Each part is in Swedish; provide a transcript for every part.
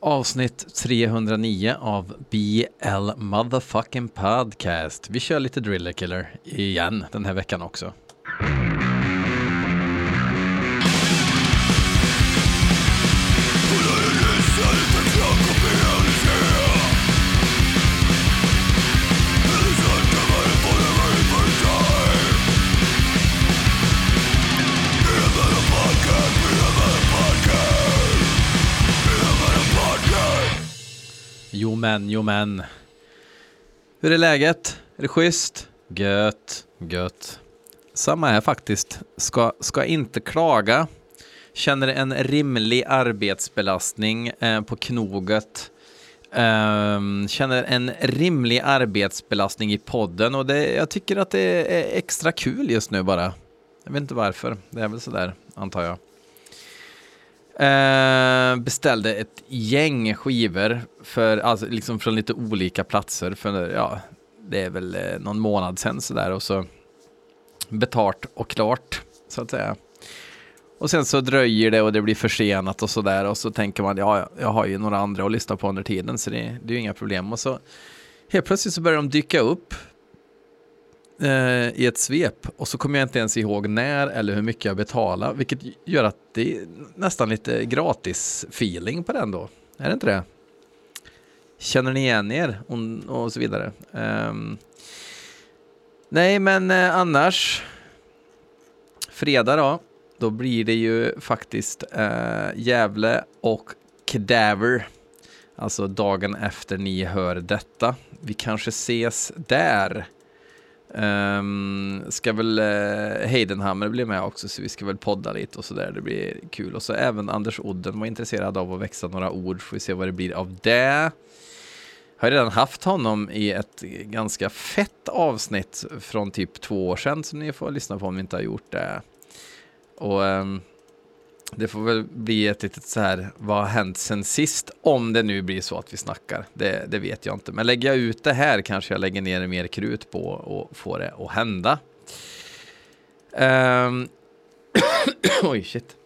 Avsnitt 309 av BL Motherfucking Podcast. Vi kör lite Driller Killer igen den här veckan också. Men, jo men. Hur är läget? Är det schysst? Gött, gött. Samma här faktiskt. Ska, ska inte klaga. Känner en rimlig arbetsbelastning eh, på knoget. Um, känner en rimlig arbetsbelastning i podden och det, jag tycker att det är extra kul just nu bara. Jag vet inte varför. Det är väl sådär, antar jag. Eh, beställde ett gäng skivor för, alltså, liksom från lite olika platser för, ja, det är väl eh, någon månad sedan sådär och så betalt och klart, så att säga. Och sen så dröjer det och det blir försenat och sådär och så tänker man, ja, jag har ju några andra att lyssna på under tiden så det, det är ju inga problem. Och så helt plötsligt så börjar de dyka upp eh, i ett svep och så kommer jag inte ens ihåg när eller hur mycket jag betalar, vilket gör att det är nästan lite gratis feeling på den då. Är det inte det? Känner ni igen er? Och, och så vidare. Um, nej, men eh, annars. Fredag då. Då blir det ju faktiskt eh, Gävle och Cadaver. Alltså dagen efter ni hör detta. Vi kanske ses där. Um, ska väl uh, Heidenhammer bli med också, så vi ska väl podda lite och sådär. Det blir kul. Och så även Anders Odden var intresserad av att växa några ord. Får vi se vad det blir av det. Har redan haft honom i ett ganska fett avsnitt från typ två år sedan som ni får lyssna på om ni inte har gjort det. Och um, det får väl bli ett litet så här, vad har hänt sen sist? Om det nu blir så att vi snackar. Det, det vet jag inte. Men lägger jag ut det här kanske jag lägger ner mer krut på och får det att hända. Um, Oj, shit.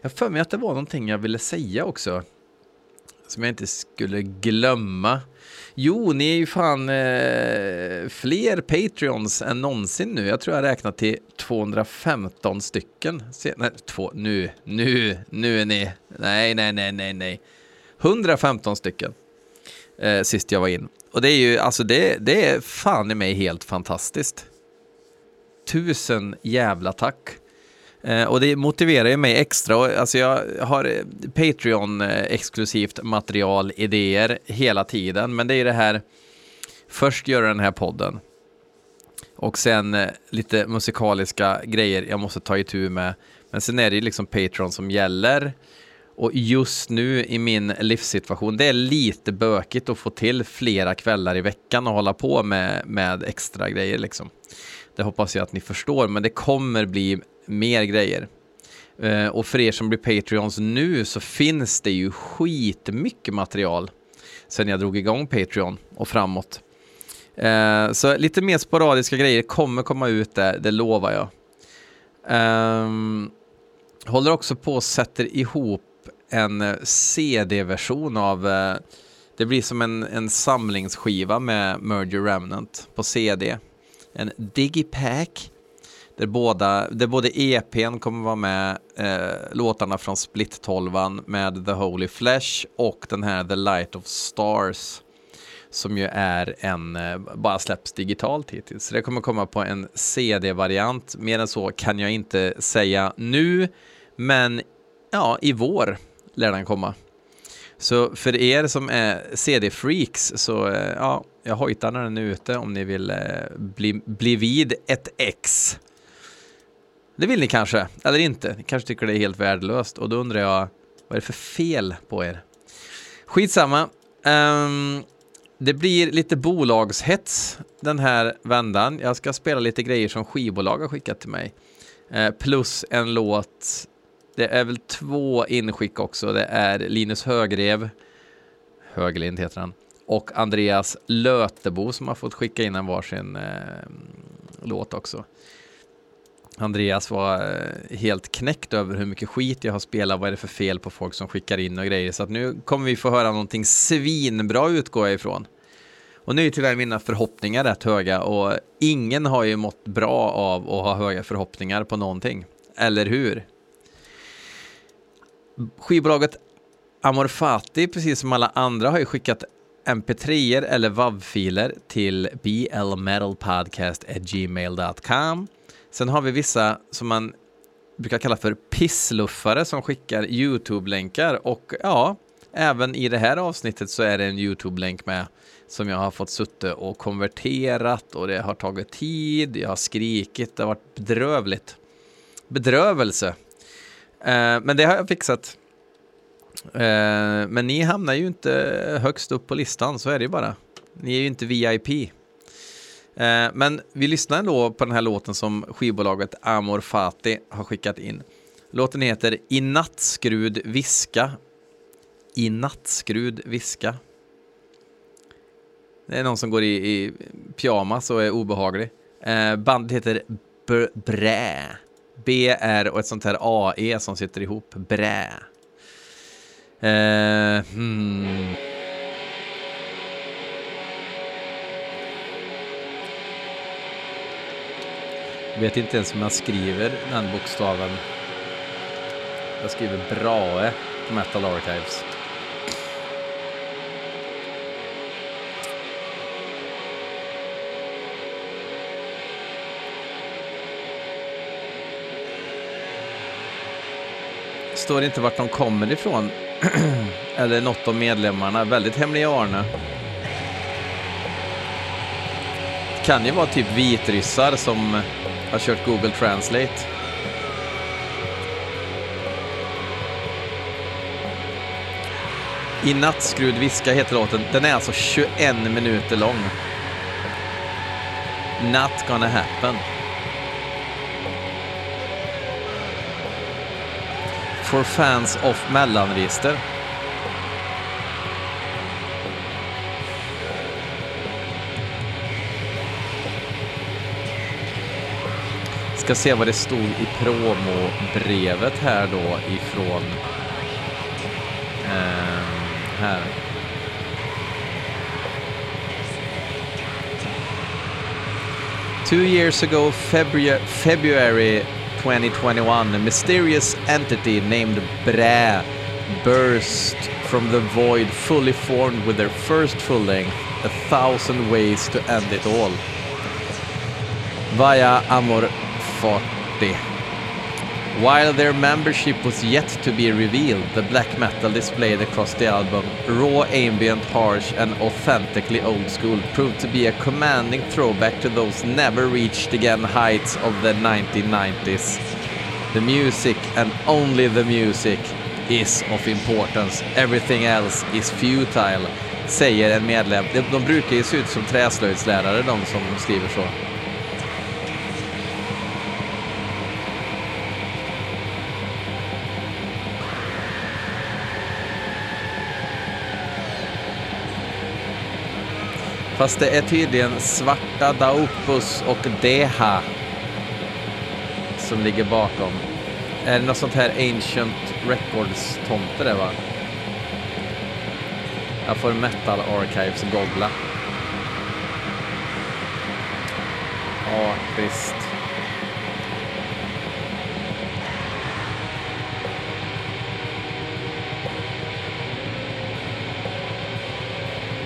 Jag för mig att det var någonting jag ville säga också. Som jag inte skulle glömma. Jo, ni är ju fan eh, fler Patreons än någonsin nu. Jag tror jag räknat till 215 stycken. Se, nej, två, nu, nu, nu är ni. Nej, nej, nej, nej, nej. 115 stycken. Eh, sist jag var in. Och det är ju, alltså det, det är fan i mig helt fantastiskt. Tusen jävla tack. Eh, och det motiverar ju mig extra. Alltså jag har eh, Patreon-exklusivt material, idéer hela tiden. Men det är det här, först göra den här podden. Och sen eh, lite musikaliska grejer jag måste ta itu med. Men sen är det ju liksom Patreon som gäller. Och just nu i min livssituation, det är lite bökigt att få till flera kvällar i veckan och hålla på med, med extra grejer liksom. Det hoppas jag att ni förstår, men det kommer bli mer grejer. Uh, och för er som blir Patreons nu så finns det ju skitmycket material sen jag drog igång Patreon och framåt. Uh, så lite mer sporadiska grejer kommer komma ut där, det lovar jag. Um, håller också på och sätter ihop en CD-version av uh, det blir som en, en samlingsskiva med Merger Remnant på CD. En Digipack där, båda, där både EPn kommer vara med, eh, låtarna från Split 12 med The Holy Flesh och den här The Light of Stars som ju är en, eh, bara släpps digitalt hittills. Så det kommer komma på en CD-variant. Mer än så kan jag inte säga nu, men ja, i vår lär den komma. Så för er som är CD-freaks så eh, ja, jag hojtar när den är ute om ni vill eh, bli, bli vid ett ex. Det vill ni kanske, eller inte. Ni kanske tycker det är helt värdelöst och då undrar jag, vad är det för fel på er? Skitsamma. Um, det blir lite bolagshets den här vändan. Jag ska spela lite grejer som skivbolag har skickat till mig. Uh, plus en låt. Det är väl två inskick också. Det är Linus Högrev, Höglind heter han, och Andreas Lötebo som har fått skicka in en varsin uh, låt också. Andreas var eh, helt knäckt över hur mycket skit jag har spelat, vad är det för fel på folk som skickar in och grejer. Så att nu kommer vi få höra någonting svinbra utgår jag ifrån. Och nu är tyvärr mina förhoppningar rätt höga och ingen har ju mått bra av att ha höga förhoppningar på någonting. Eller hur? Skivbolaget Amorfati, precis som alla andra, har ju skickat mp3 eller WAV-filer till blmetalpodcast.gmail.com. Sen har vi vissa som man brukar kalla för pissluffare som skickar YouTube-länkar och ja, även i det här avsnittet så är det en YouTube-länk med som jag har fått suttit och konverterat och det har tagit tid, jag har skrikit, det har varit bedrövligt. Bedrövelse. Eh, men det har jag fixat. Eh, men ni hamnar ju inte högst upp på listan, så är det ju bara. Ni är ju inte VIP. Eh, men vi lyssnar ändå på den här låten som skivbolaget Amor Fati har skickat in. Låten heter I nattskrud viska. I nattskrud viska. Det är någon som går i, i pyjamas och är obehaglig. Eh, bandet heter Brä. B-R och ett sånt här A-E som sitter ihop. Brä. Eh, hmm. Vet inte ens hur man skriver den bokstaven. Jag skriver Brahe på Metal Archives. Står inte vart de kommer ifrån. Eller något om medlemmarna. Väldigt hemlig Arne kan ju vara typ vitryssar som har kört Google Translate. I nattskrud viska heter låten. Den är alltså 21 minuter lång. Not gonna happen. For fans of mellanregister. Ska se vad det stod i promobrevet här då ifrån eh, här. Two years ago, February, February 2021, a mysterious entity named Brä burst from the void fully formed with their first full length, A Thousand Ways to End It All. Vaya Amor 40. While their membership was yet to be revealed, the black metal displayed across the album, raw, ambient, harsh, and authentically old school, proved to be a commanding throwback to those never reached again heights of the 1990s. The music, and only the music, is of importance. Everything else is futile, säger en medlem. De, de brukar ju se ut som träslöjdslärare, de som skriver så. Fast det är tydligen Svarta Daupus och Deha som ligger bakom. Är det något sånt här Ancient Records-tomte det va? Jag får Metal Archives googla. Ja, visst.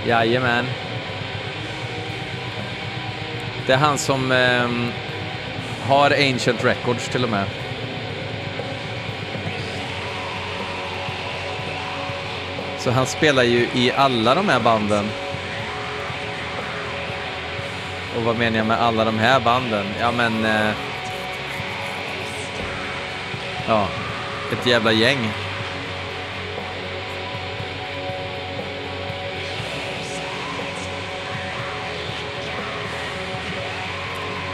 Jajamän. Det är han som eh, har Ancient Records till och med. Så han spelar ju i alla de här banden. Och vad menar jag med alla de här banden? Ja men... Eh, ja, ett jävla gäng.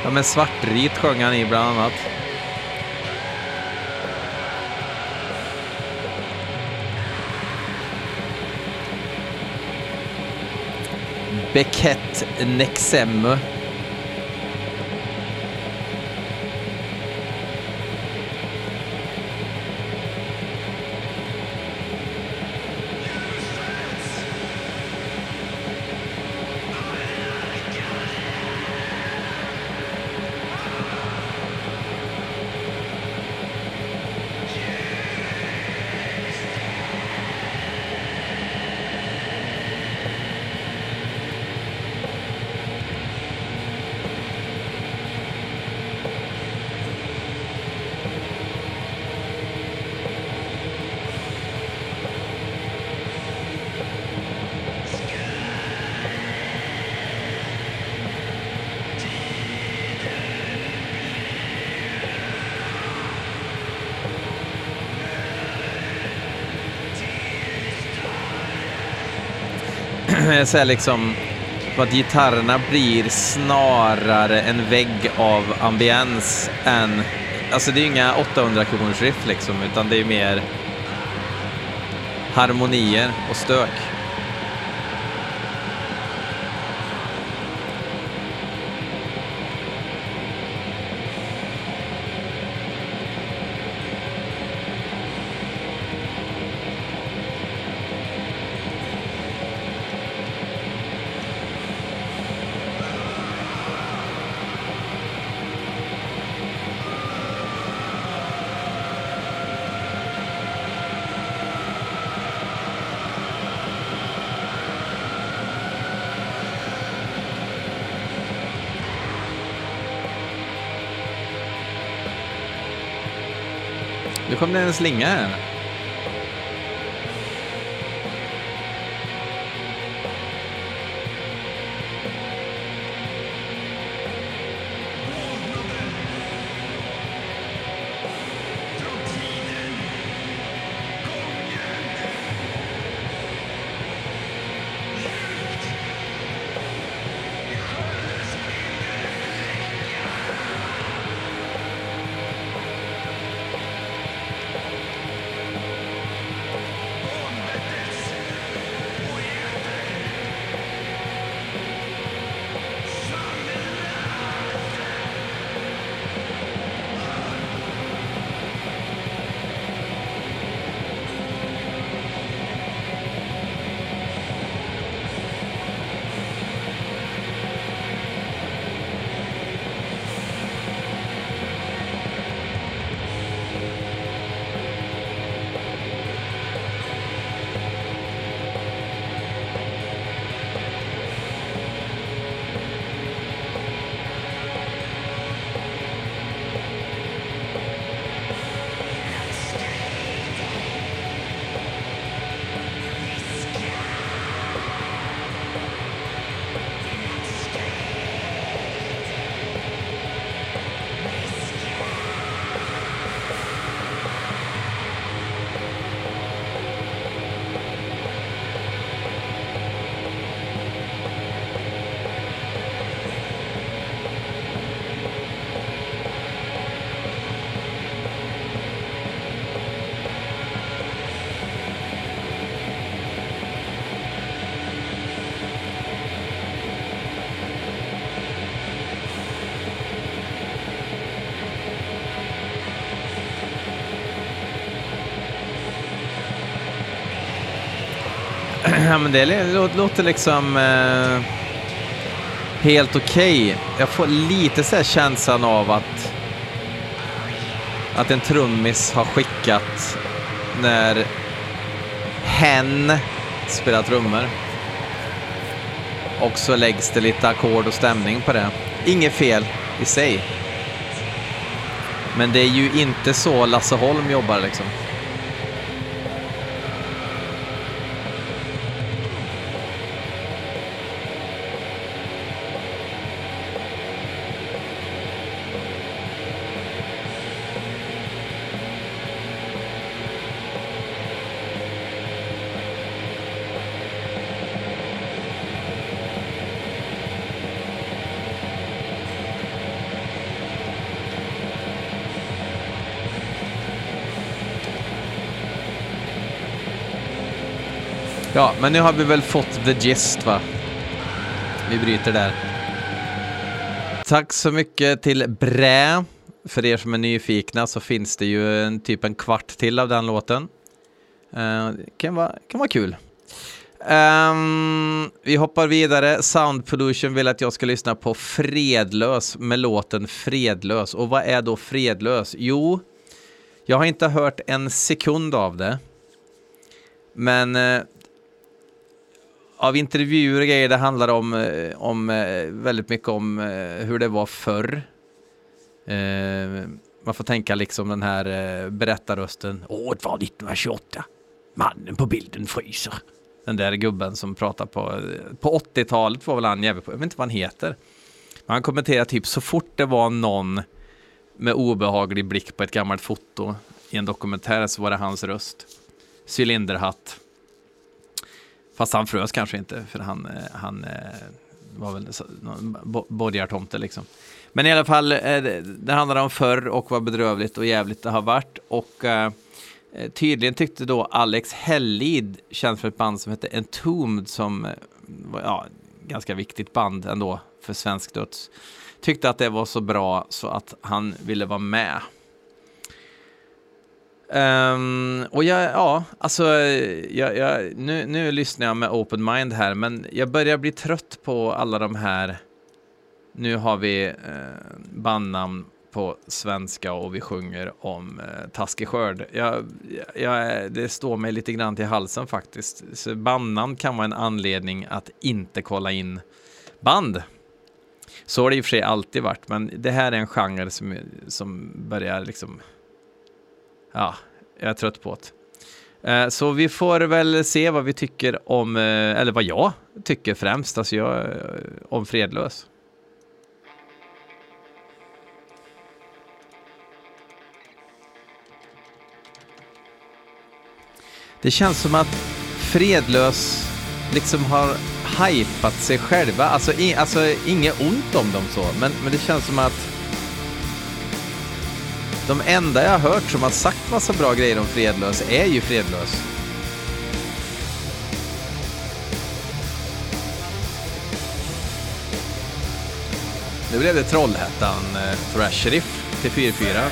Ja men Svartrit sjöng han i bland annat. Beckett Nexemme. Så här liksom att gitarrerna blir snarare en vägg av ambiens än... Alltså det är ju inga 800 kronors riff liksom, utan det är mer harmonier och stök. Nu kom det en slinga här. Ja, men det låter liksom eh, helt okej. Okay. Jag får lite så här känslan av att, att en trummis har skickat när hen spelar trummor. Och så läggs det lite ackord och stämning på det. Inget fel i sig. Men det är ju inte så Lasse Holm jobbar liksom. Ja, men nu har vi väl fått the gist va? Vi bryter där. Tack så mycket till Brä. För er som är nyfikna så finns det ju en, typ en kvart till av den låten. Uh, kan, vara, kan vara kul. Um, vi hoppar vidare. Sound Pollution vill att jag ska lyssna på Fredlös med låten Fredlös. Och vad är då Fredlös? Jo, jag har inte hört en sekund av det. Men uh, av intervjuer och grejer, det handlar om, eh, om eh, väldigt mycket om eh, hur det var förr. Man får tänka liksom den här berättarrösten. Åh, det var 1928. Mannen på bilden fryser. Den där gubben som pratar på, på 80-talet var väl han jävligt... jag vet inte vad han heter. han kommenterar typ så fort det var någon med obehaglig blick på ett gammalt foto i en dokumentär så var det hans röst. Cylinderhatt Fast han frös kanske inte, för han, eh, han eh, var väl borgartomte liksom. Men i alla fall, eh, det handlar om förr och vad bedrövligt och jävligt det har varit. Och tydligen tyckte då Alex Hellid, känd för ett band som hette Entombed, som var ja, ganska viktigt band ändå för svensk döds, tyckte att det var så bra så att han ville vara med. Um, och jag, ja, alltså, jag, jag, nu, nu lyssnar jag med open mind här, men jag börjar bli trött på alla de här, nu har vi eh, bandnamn på svenska och vi sjunger om eh, taskig skörd. Jag, jag, det står mig lite grann till halsen faktiskt. Så bandnamn kan vara en anledning att inte kolla in band. Så har det i och för sig alltid varit, men det här är en genre som, som börjar liksom ja, jag är trött på det. Eh, så vi får väl se vad vi tycker om, eh, eller vad jag tycker främst, alltså jag, eh, om Fredlös. Det känns som att Fredlös liksom har hypat sig själva. Alltså, i, alltså inget ont om dem så, men, men det känns som att de enda jag har hört som har sagt massa bra grejer om Fredlös är ju Fredlös. Nu blev det Trollhättan eh, Thrash Riff till 4-4.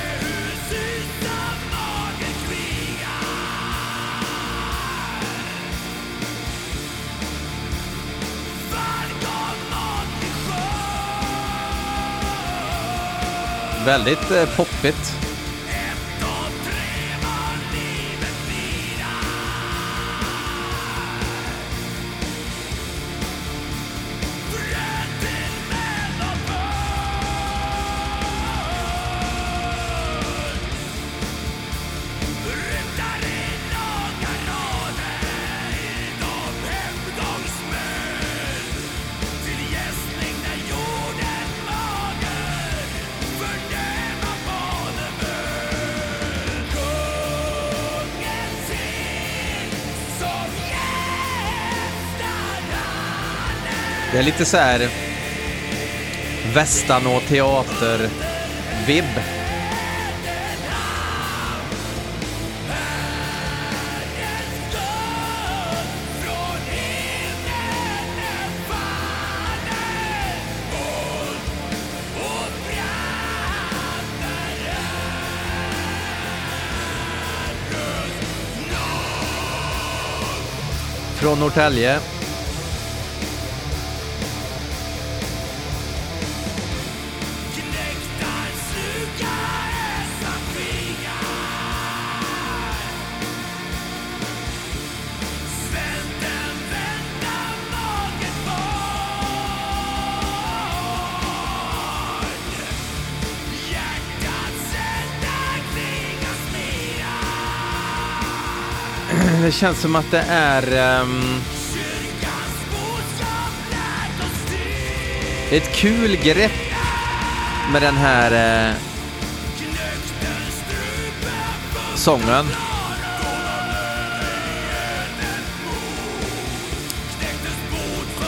Väldigt eh, poppigt. Eh, lite så här Västanå teater-vibb. Från Norrtälje det känns som att det är... Um, ett kul grepp med den här uh, sången.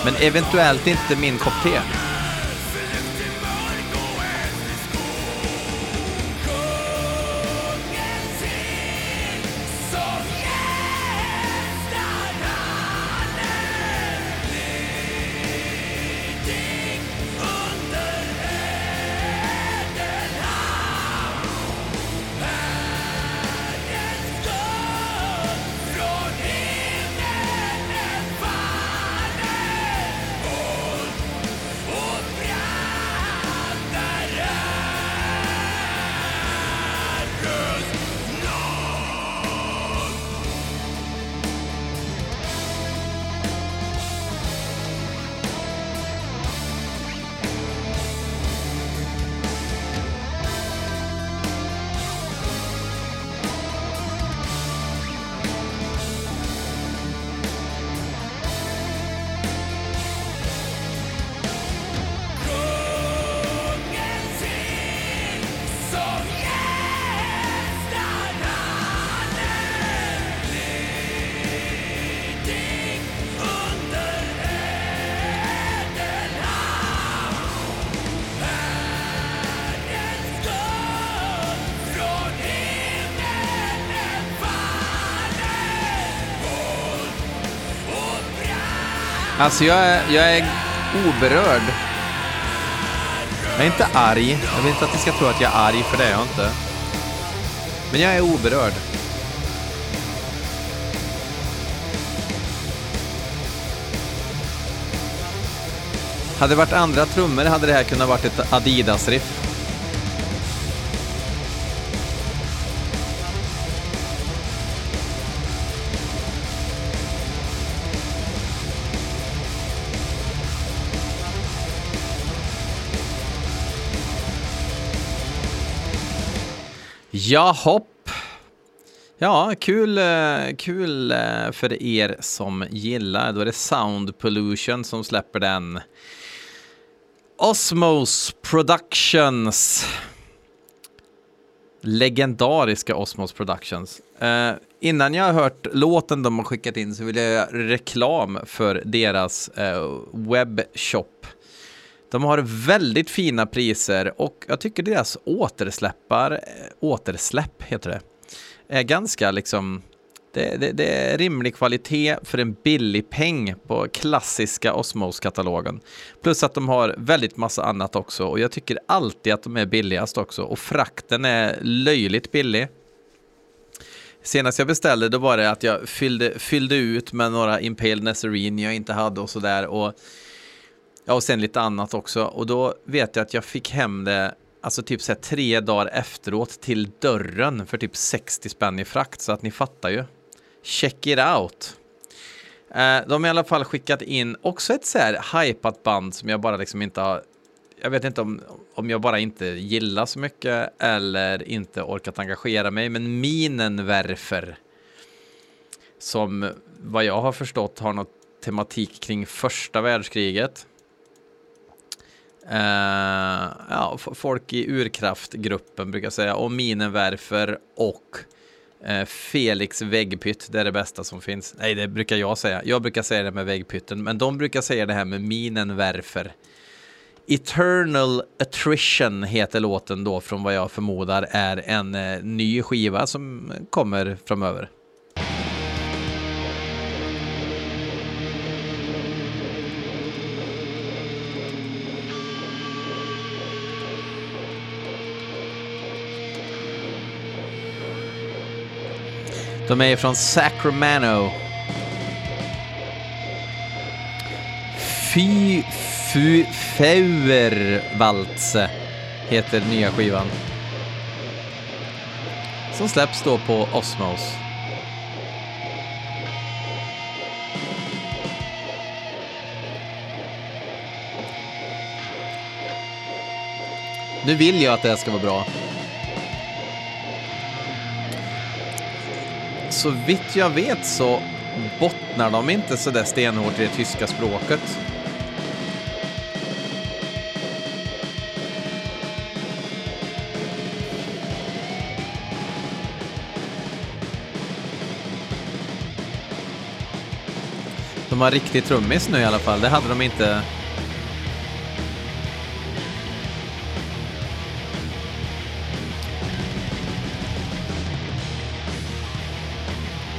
Men eventuellt inte min kopp te. Alltså jag är, jag är oberörd. Jag är inte arg. Jag vill inte att ni ska tro att jag är arg, för det är jag inte. Men jag är oberörd. Hade det varit andra trummor hade det här kunnat varit ett Adidas-riff. Ja, hopp. Ja, kul, eh, kul eh, för er som gillar. Då är det Sound Pollution som släpper den. Osmos Productions. Legendariska Osmos Productions. Eh, innan jag har hört låten de har skickat in så vill jag göra reklam för deras eh, webbshop. De har väldigt fina priser och jag tycker deras återsläppar, eh, återsläpp heter det, är ganska liksom det, det, det, är rimlig kvalitet för en billig peng på klassiska Osmos-katalogen. Plus att de har väldigt massa annat också och jag tycker alltid att de är billigast också och frakten är löjligt billig. Senast jag beställde då var det att jag fyllde, fyllde ut med några Impaled Nazarene jag inte hade och sådär och Ja, och sen lite annat också. Och då vet jag att jag fick hem det, alltså typ så här tre dagar efteråt till dörren för typ 60 spänn i frakt. Så att ni fattar ju. Check it out. Eh, de har i alla fall skickat in också ett så här hypat band som jag bara liksom inte har jag vet inte om, om jag bara inte gillar så mycket eller inte orkat engagera mig, men Minenwerfer som vad jag har förstått har något tematik kring första världskriget. Uh, ja, folk i urkraftgruppen brukar säga, och Minenwerfer och uh, Felix väggpytt, det är det bästa som finns. Nej, det brukar jag säga. Jag brukar säga det med väggpytten, men de brukar säga det här med Minenwerfer. Eternal Attrition heter låten då från vad jag förmodar är en uh, ny skiva som kommer framöver. De är från Sacramento. Fy Fu Feuerwalze heter nya skivan. Som släpps då på Osmos. Nu vill jag att det här ska vara bra. Så vitt jag vet så bottnar de inte så där stenhårt i det tyska språket. De har riktig trummis nu i alla fall, det hade de inte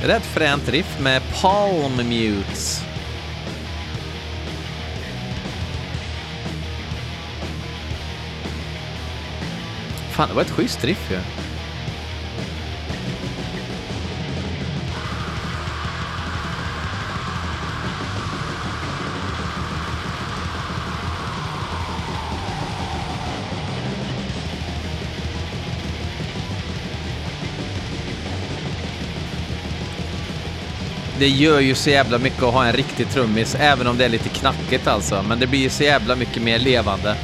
Rätt fränt riff med Palm Mutes. Fan, det var ett schysst riff ju. Ja. Det gör ju så jävla mycket att ha en riktig trummis, även om det är lite knackigt alltså. Men det blir ju så jävla mycket mer levande.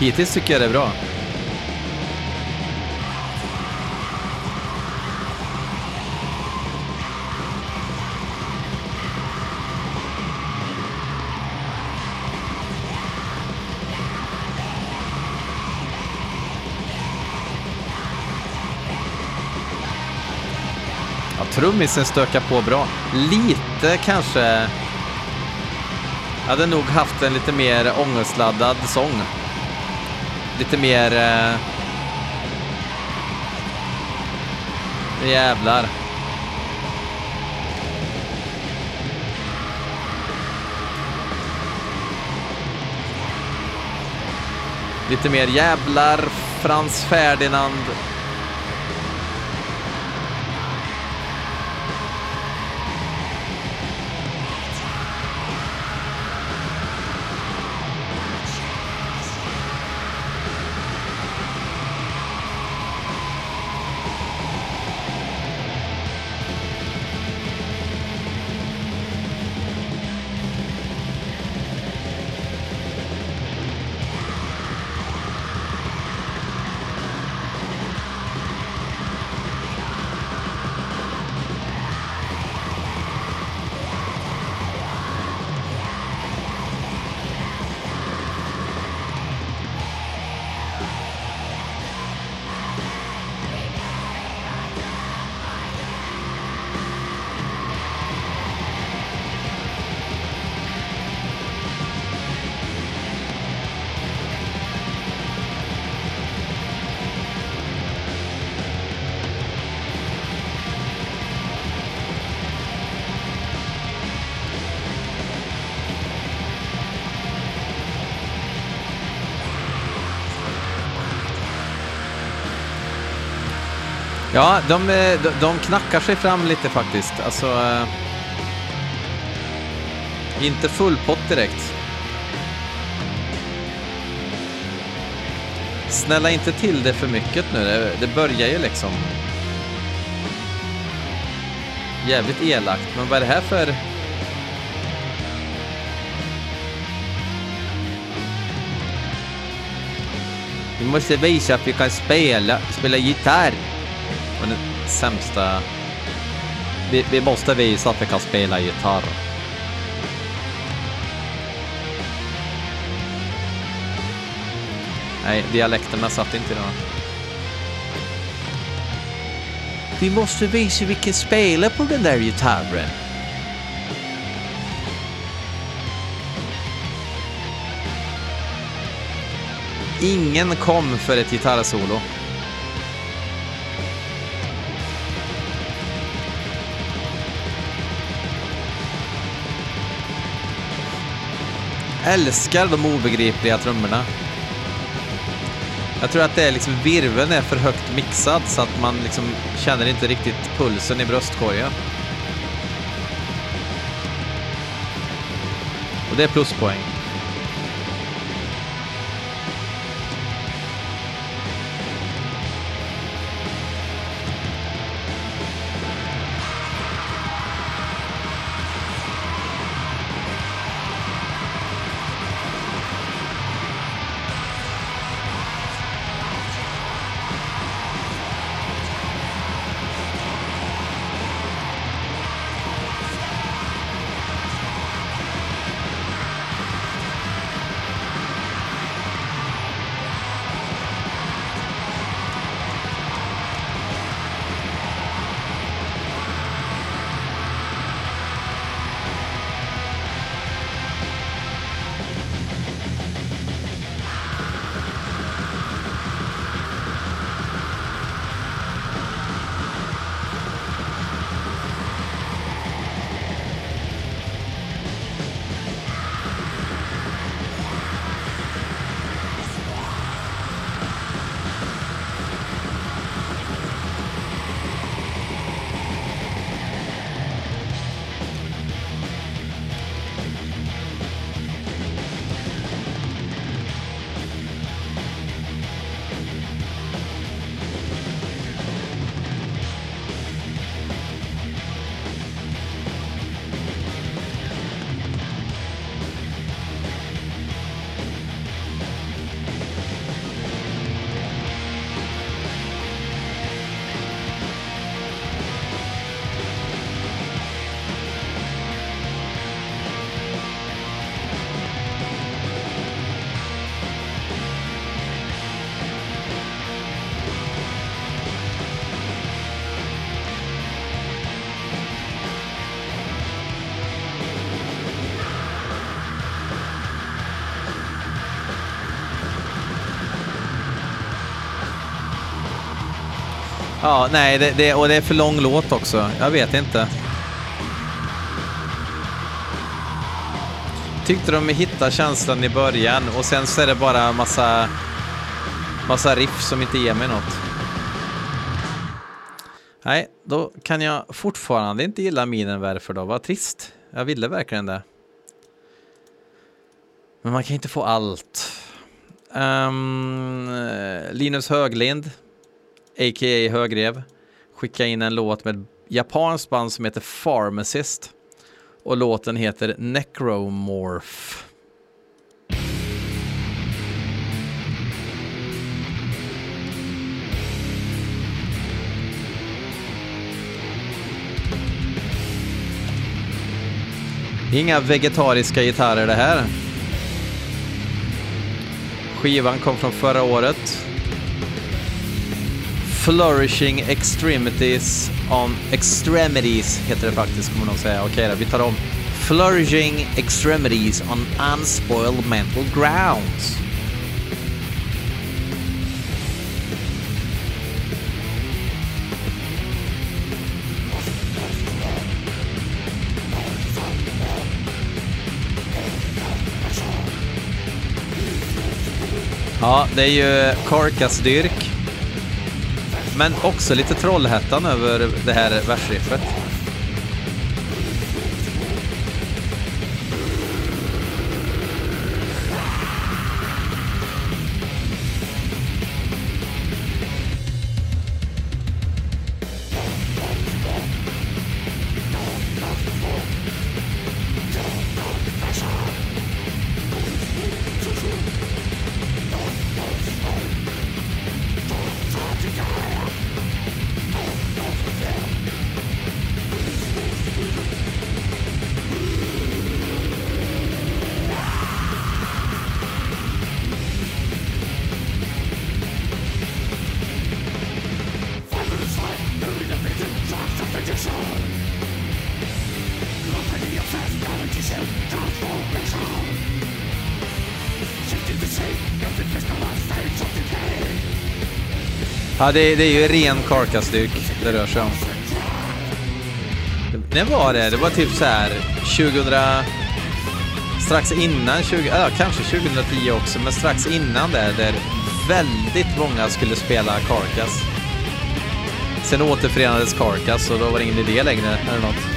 Hittills tycker jag det är bra. Ja, trummisen stökar på bra. Lite kanske... Jag hade nog haft en lite mer ångestladdad sång. Lite mer... Eh... Jävlar. Lite mer jävlar, Frans Ferdinand. Ja, de, eh, de, de knackar sig fram lite faktiskt. Alltså... Eh, inte full pott direkt. Snälla inte till det för mycket nu. Det, det börjar ju liksom... Jävligt elakt, men vad är det här för... Vi måste visa att vi kan spela, spela gitarr. Och den sämsta... Vi, vi måste visa att vi kan spela gitarr. Nej, dialekterna satt inte idag. Vi måste visa vi kan spela på den där gitarren. Ingen kom för ett gitarrsolo. Älskar de obegripliga trummorna. Jag tror att det är liksom virveln är för högt mixad så att man liksom känner inte riktigt pulsen i bröstkorgen. Och det är pluspoäng. Ja, nej, det, det, och det är för lång låt också. Jag vet inte. Tyckte de hittade känslan i början och sen så är det bara massa, massa riff som inte ger mig något. Nej, då kan jag fortfarande inte gilla minen. Varför då. Vad trist. Jag ville verkligen det. Men man kan inte få allt. Um, Linus Höglind, a.k.a. Högrev, skicka in en låt med ett japanskt band som heter Pharmacist. Och låten heter Necromorph. Inga vegetariska gitarrer det här. Skivan kom från förra året. Flourishing Extremities on Extremities heter det faktiskt, kommer man säga. Okej då, vi tar om. Flourishing Extremities on Unspoiled Mental Grounds. Ja, det är ju Karkas dyrk. Men också lite Trollhättan över det här versriffet. Ja, det, det är ju ren Carcass-dyrk det rör sig om. När var det? Det var typ så här 2000... Strax innan, 20, ja, kanske 2010 också, men strax innan där, där väldigt många skulle spela Carcass. Sen återförenades Carcass och då var det ingen idé längre eller något.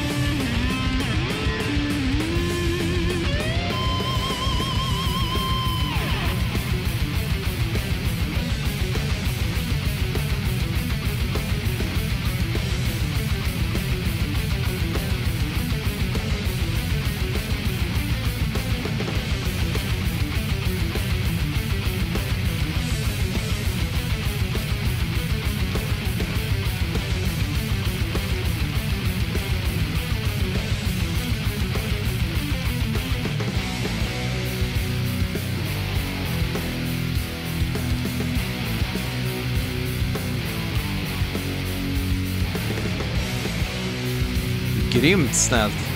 Grymt snällt.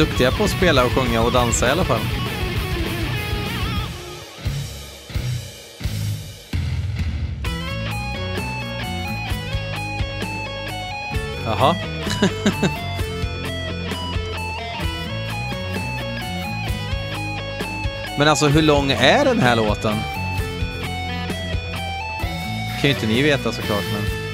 Duktiga på att spela och sjunga och dansa i alla fall. Jaha. Men alltså hur lång är den här låten? kan ju inte ni veta såklart, men...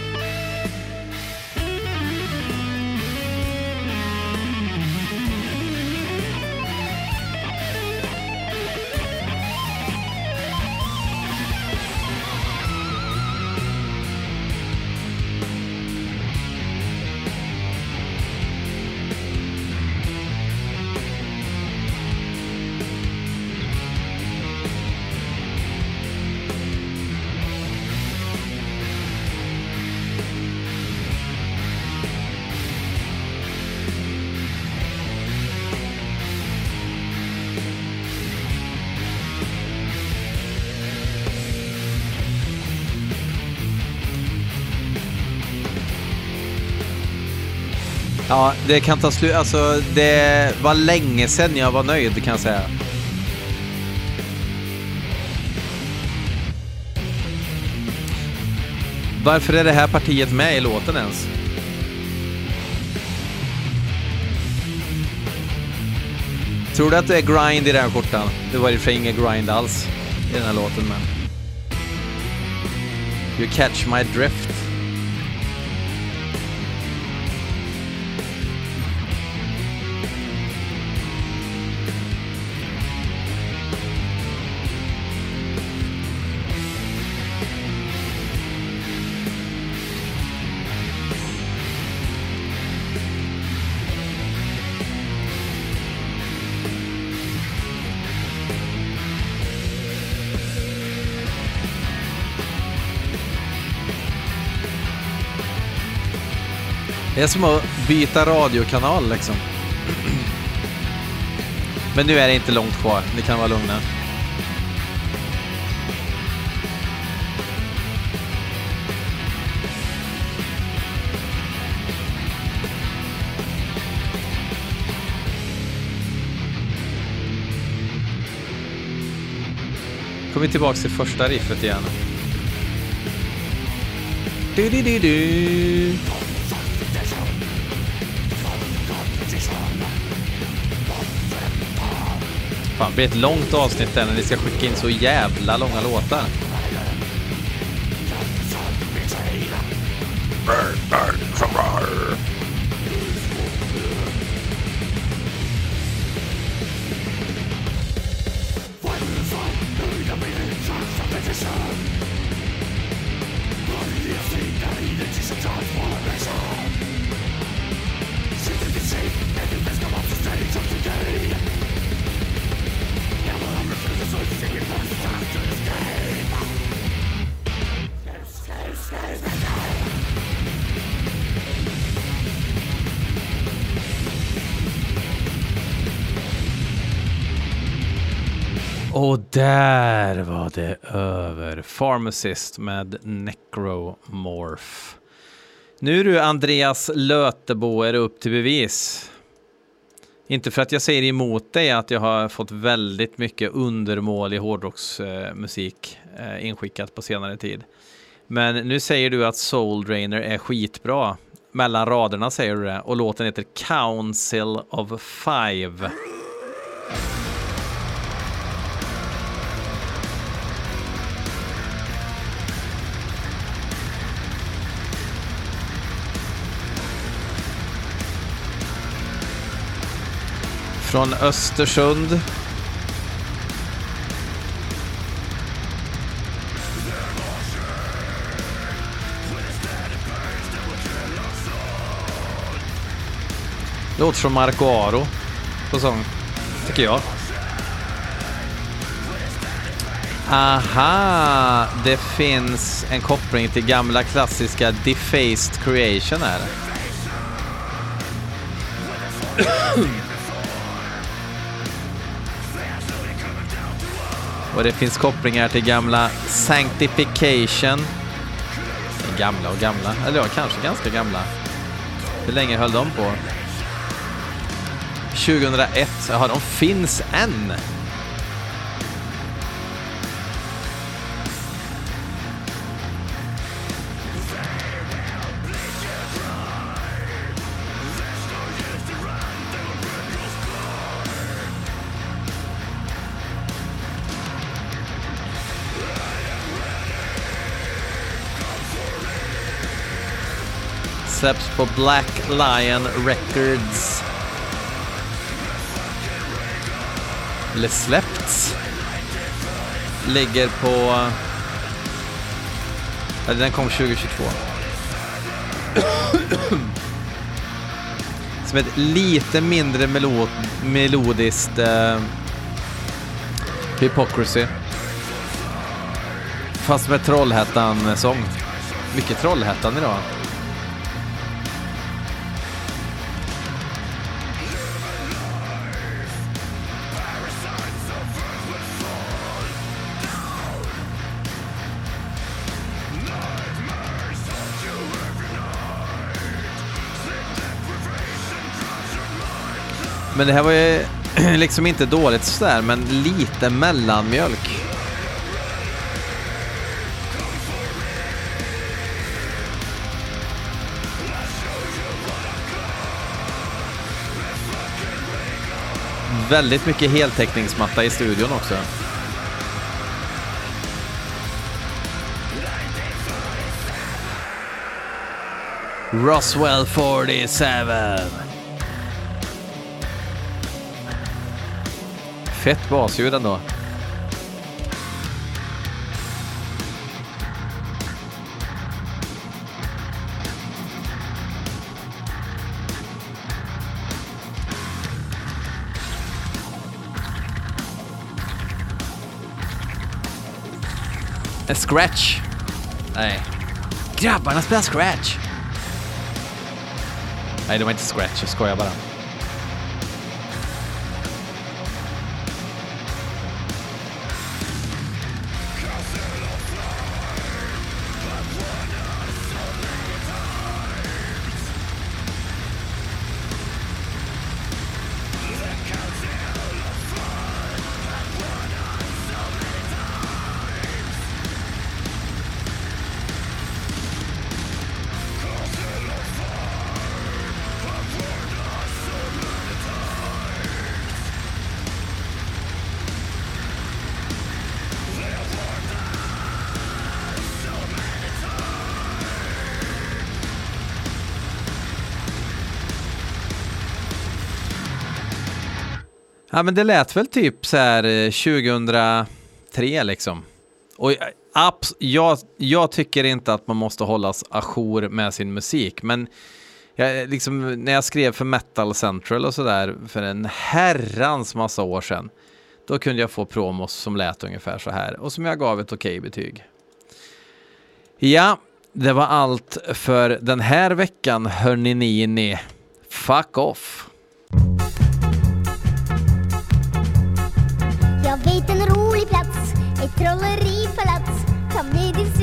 Ja, det kan ta slut. Alltså, det var länge sedan jag var nöjd kan jag säga. Varför är det här partiet med i låten ens? Tror du att det är grind i den här skjortan? Det var i och för sig ingen grind alls i den här låten, men... You catch my drift. Det är som att byta radiokanal liksom. Men nu är det inte långt kvar, ni kan vara lugna. Kommer vi tillbaka till första riffet igen. Du, du, du, du. Blir ett långt avsnitt där när ni ska skicka in så jävla långa låtar. Och där var det över. Pharmacist med Necromorph. Nu är du Andreas Lötebo, är det upp till bevis. Inte för att jag säger emot dig att jag har fått väldigt mycket undermålig hårdrocksmusik eh, inskickat på senare tid. Men nu säger du att Soul Drainer är skitbra. Mellan raderna säger du det och låten heter Council of Five. Från Östersund. Låter som Marco Aro på sång, tycker jag. Aha, det finns en koppling till gamla klassiska Defaced Creation här. Och det finns kopplingar till gamla Sanctification. Gamla och gamla, eller ja, kanske ganska gamla. Hur länge höll de på? 2001, jaha, de finns än. Släpps på Black Lion Records. Eller släppts. Ligger på... Ja, den kom 2022. Som ett lite mindre melo melodiskt eh, Hypocrisy. Fast med Trollhättan-sång. Mycket Trollhättan idag. Men det här var ju liksom inte dåligt sådär, men lite mellanmjölk. Väldigt mycket heltäckningsmatta i studion också. Roswell 47. Fett basljud ändå. En scratch. Nej. Grabbarna spelar scratch. Nej, det var inte scratch. Jag skojar bara. Ja, men det lät väl typ så här eh, 2003 liksom. Och eh, abs jag, jag tycker inte att man måste hållas ajour med sin musik, men jag, eh, liksom, när jag skrev för Metal Central och sådär för en herrans massa år sedan, då kunde jag få promos som lät ungefär så här och som jag gav ett okej betyg. Ja, det var allt för den här veckan hörni ni. Fuck off! Jag vet en rolig plats, ett trolleripalats. Ta med din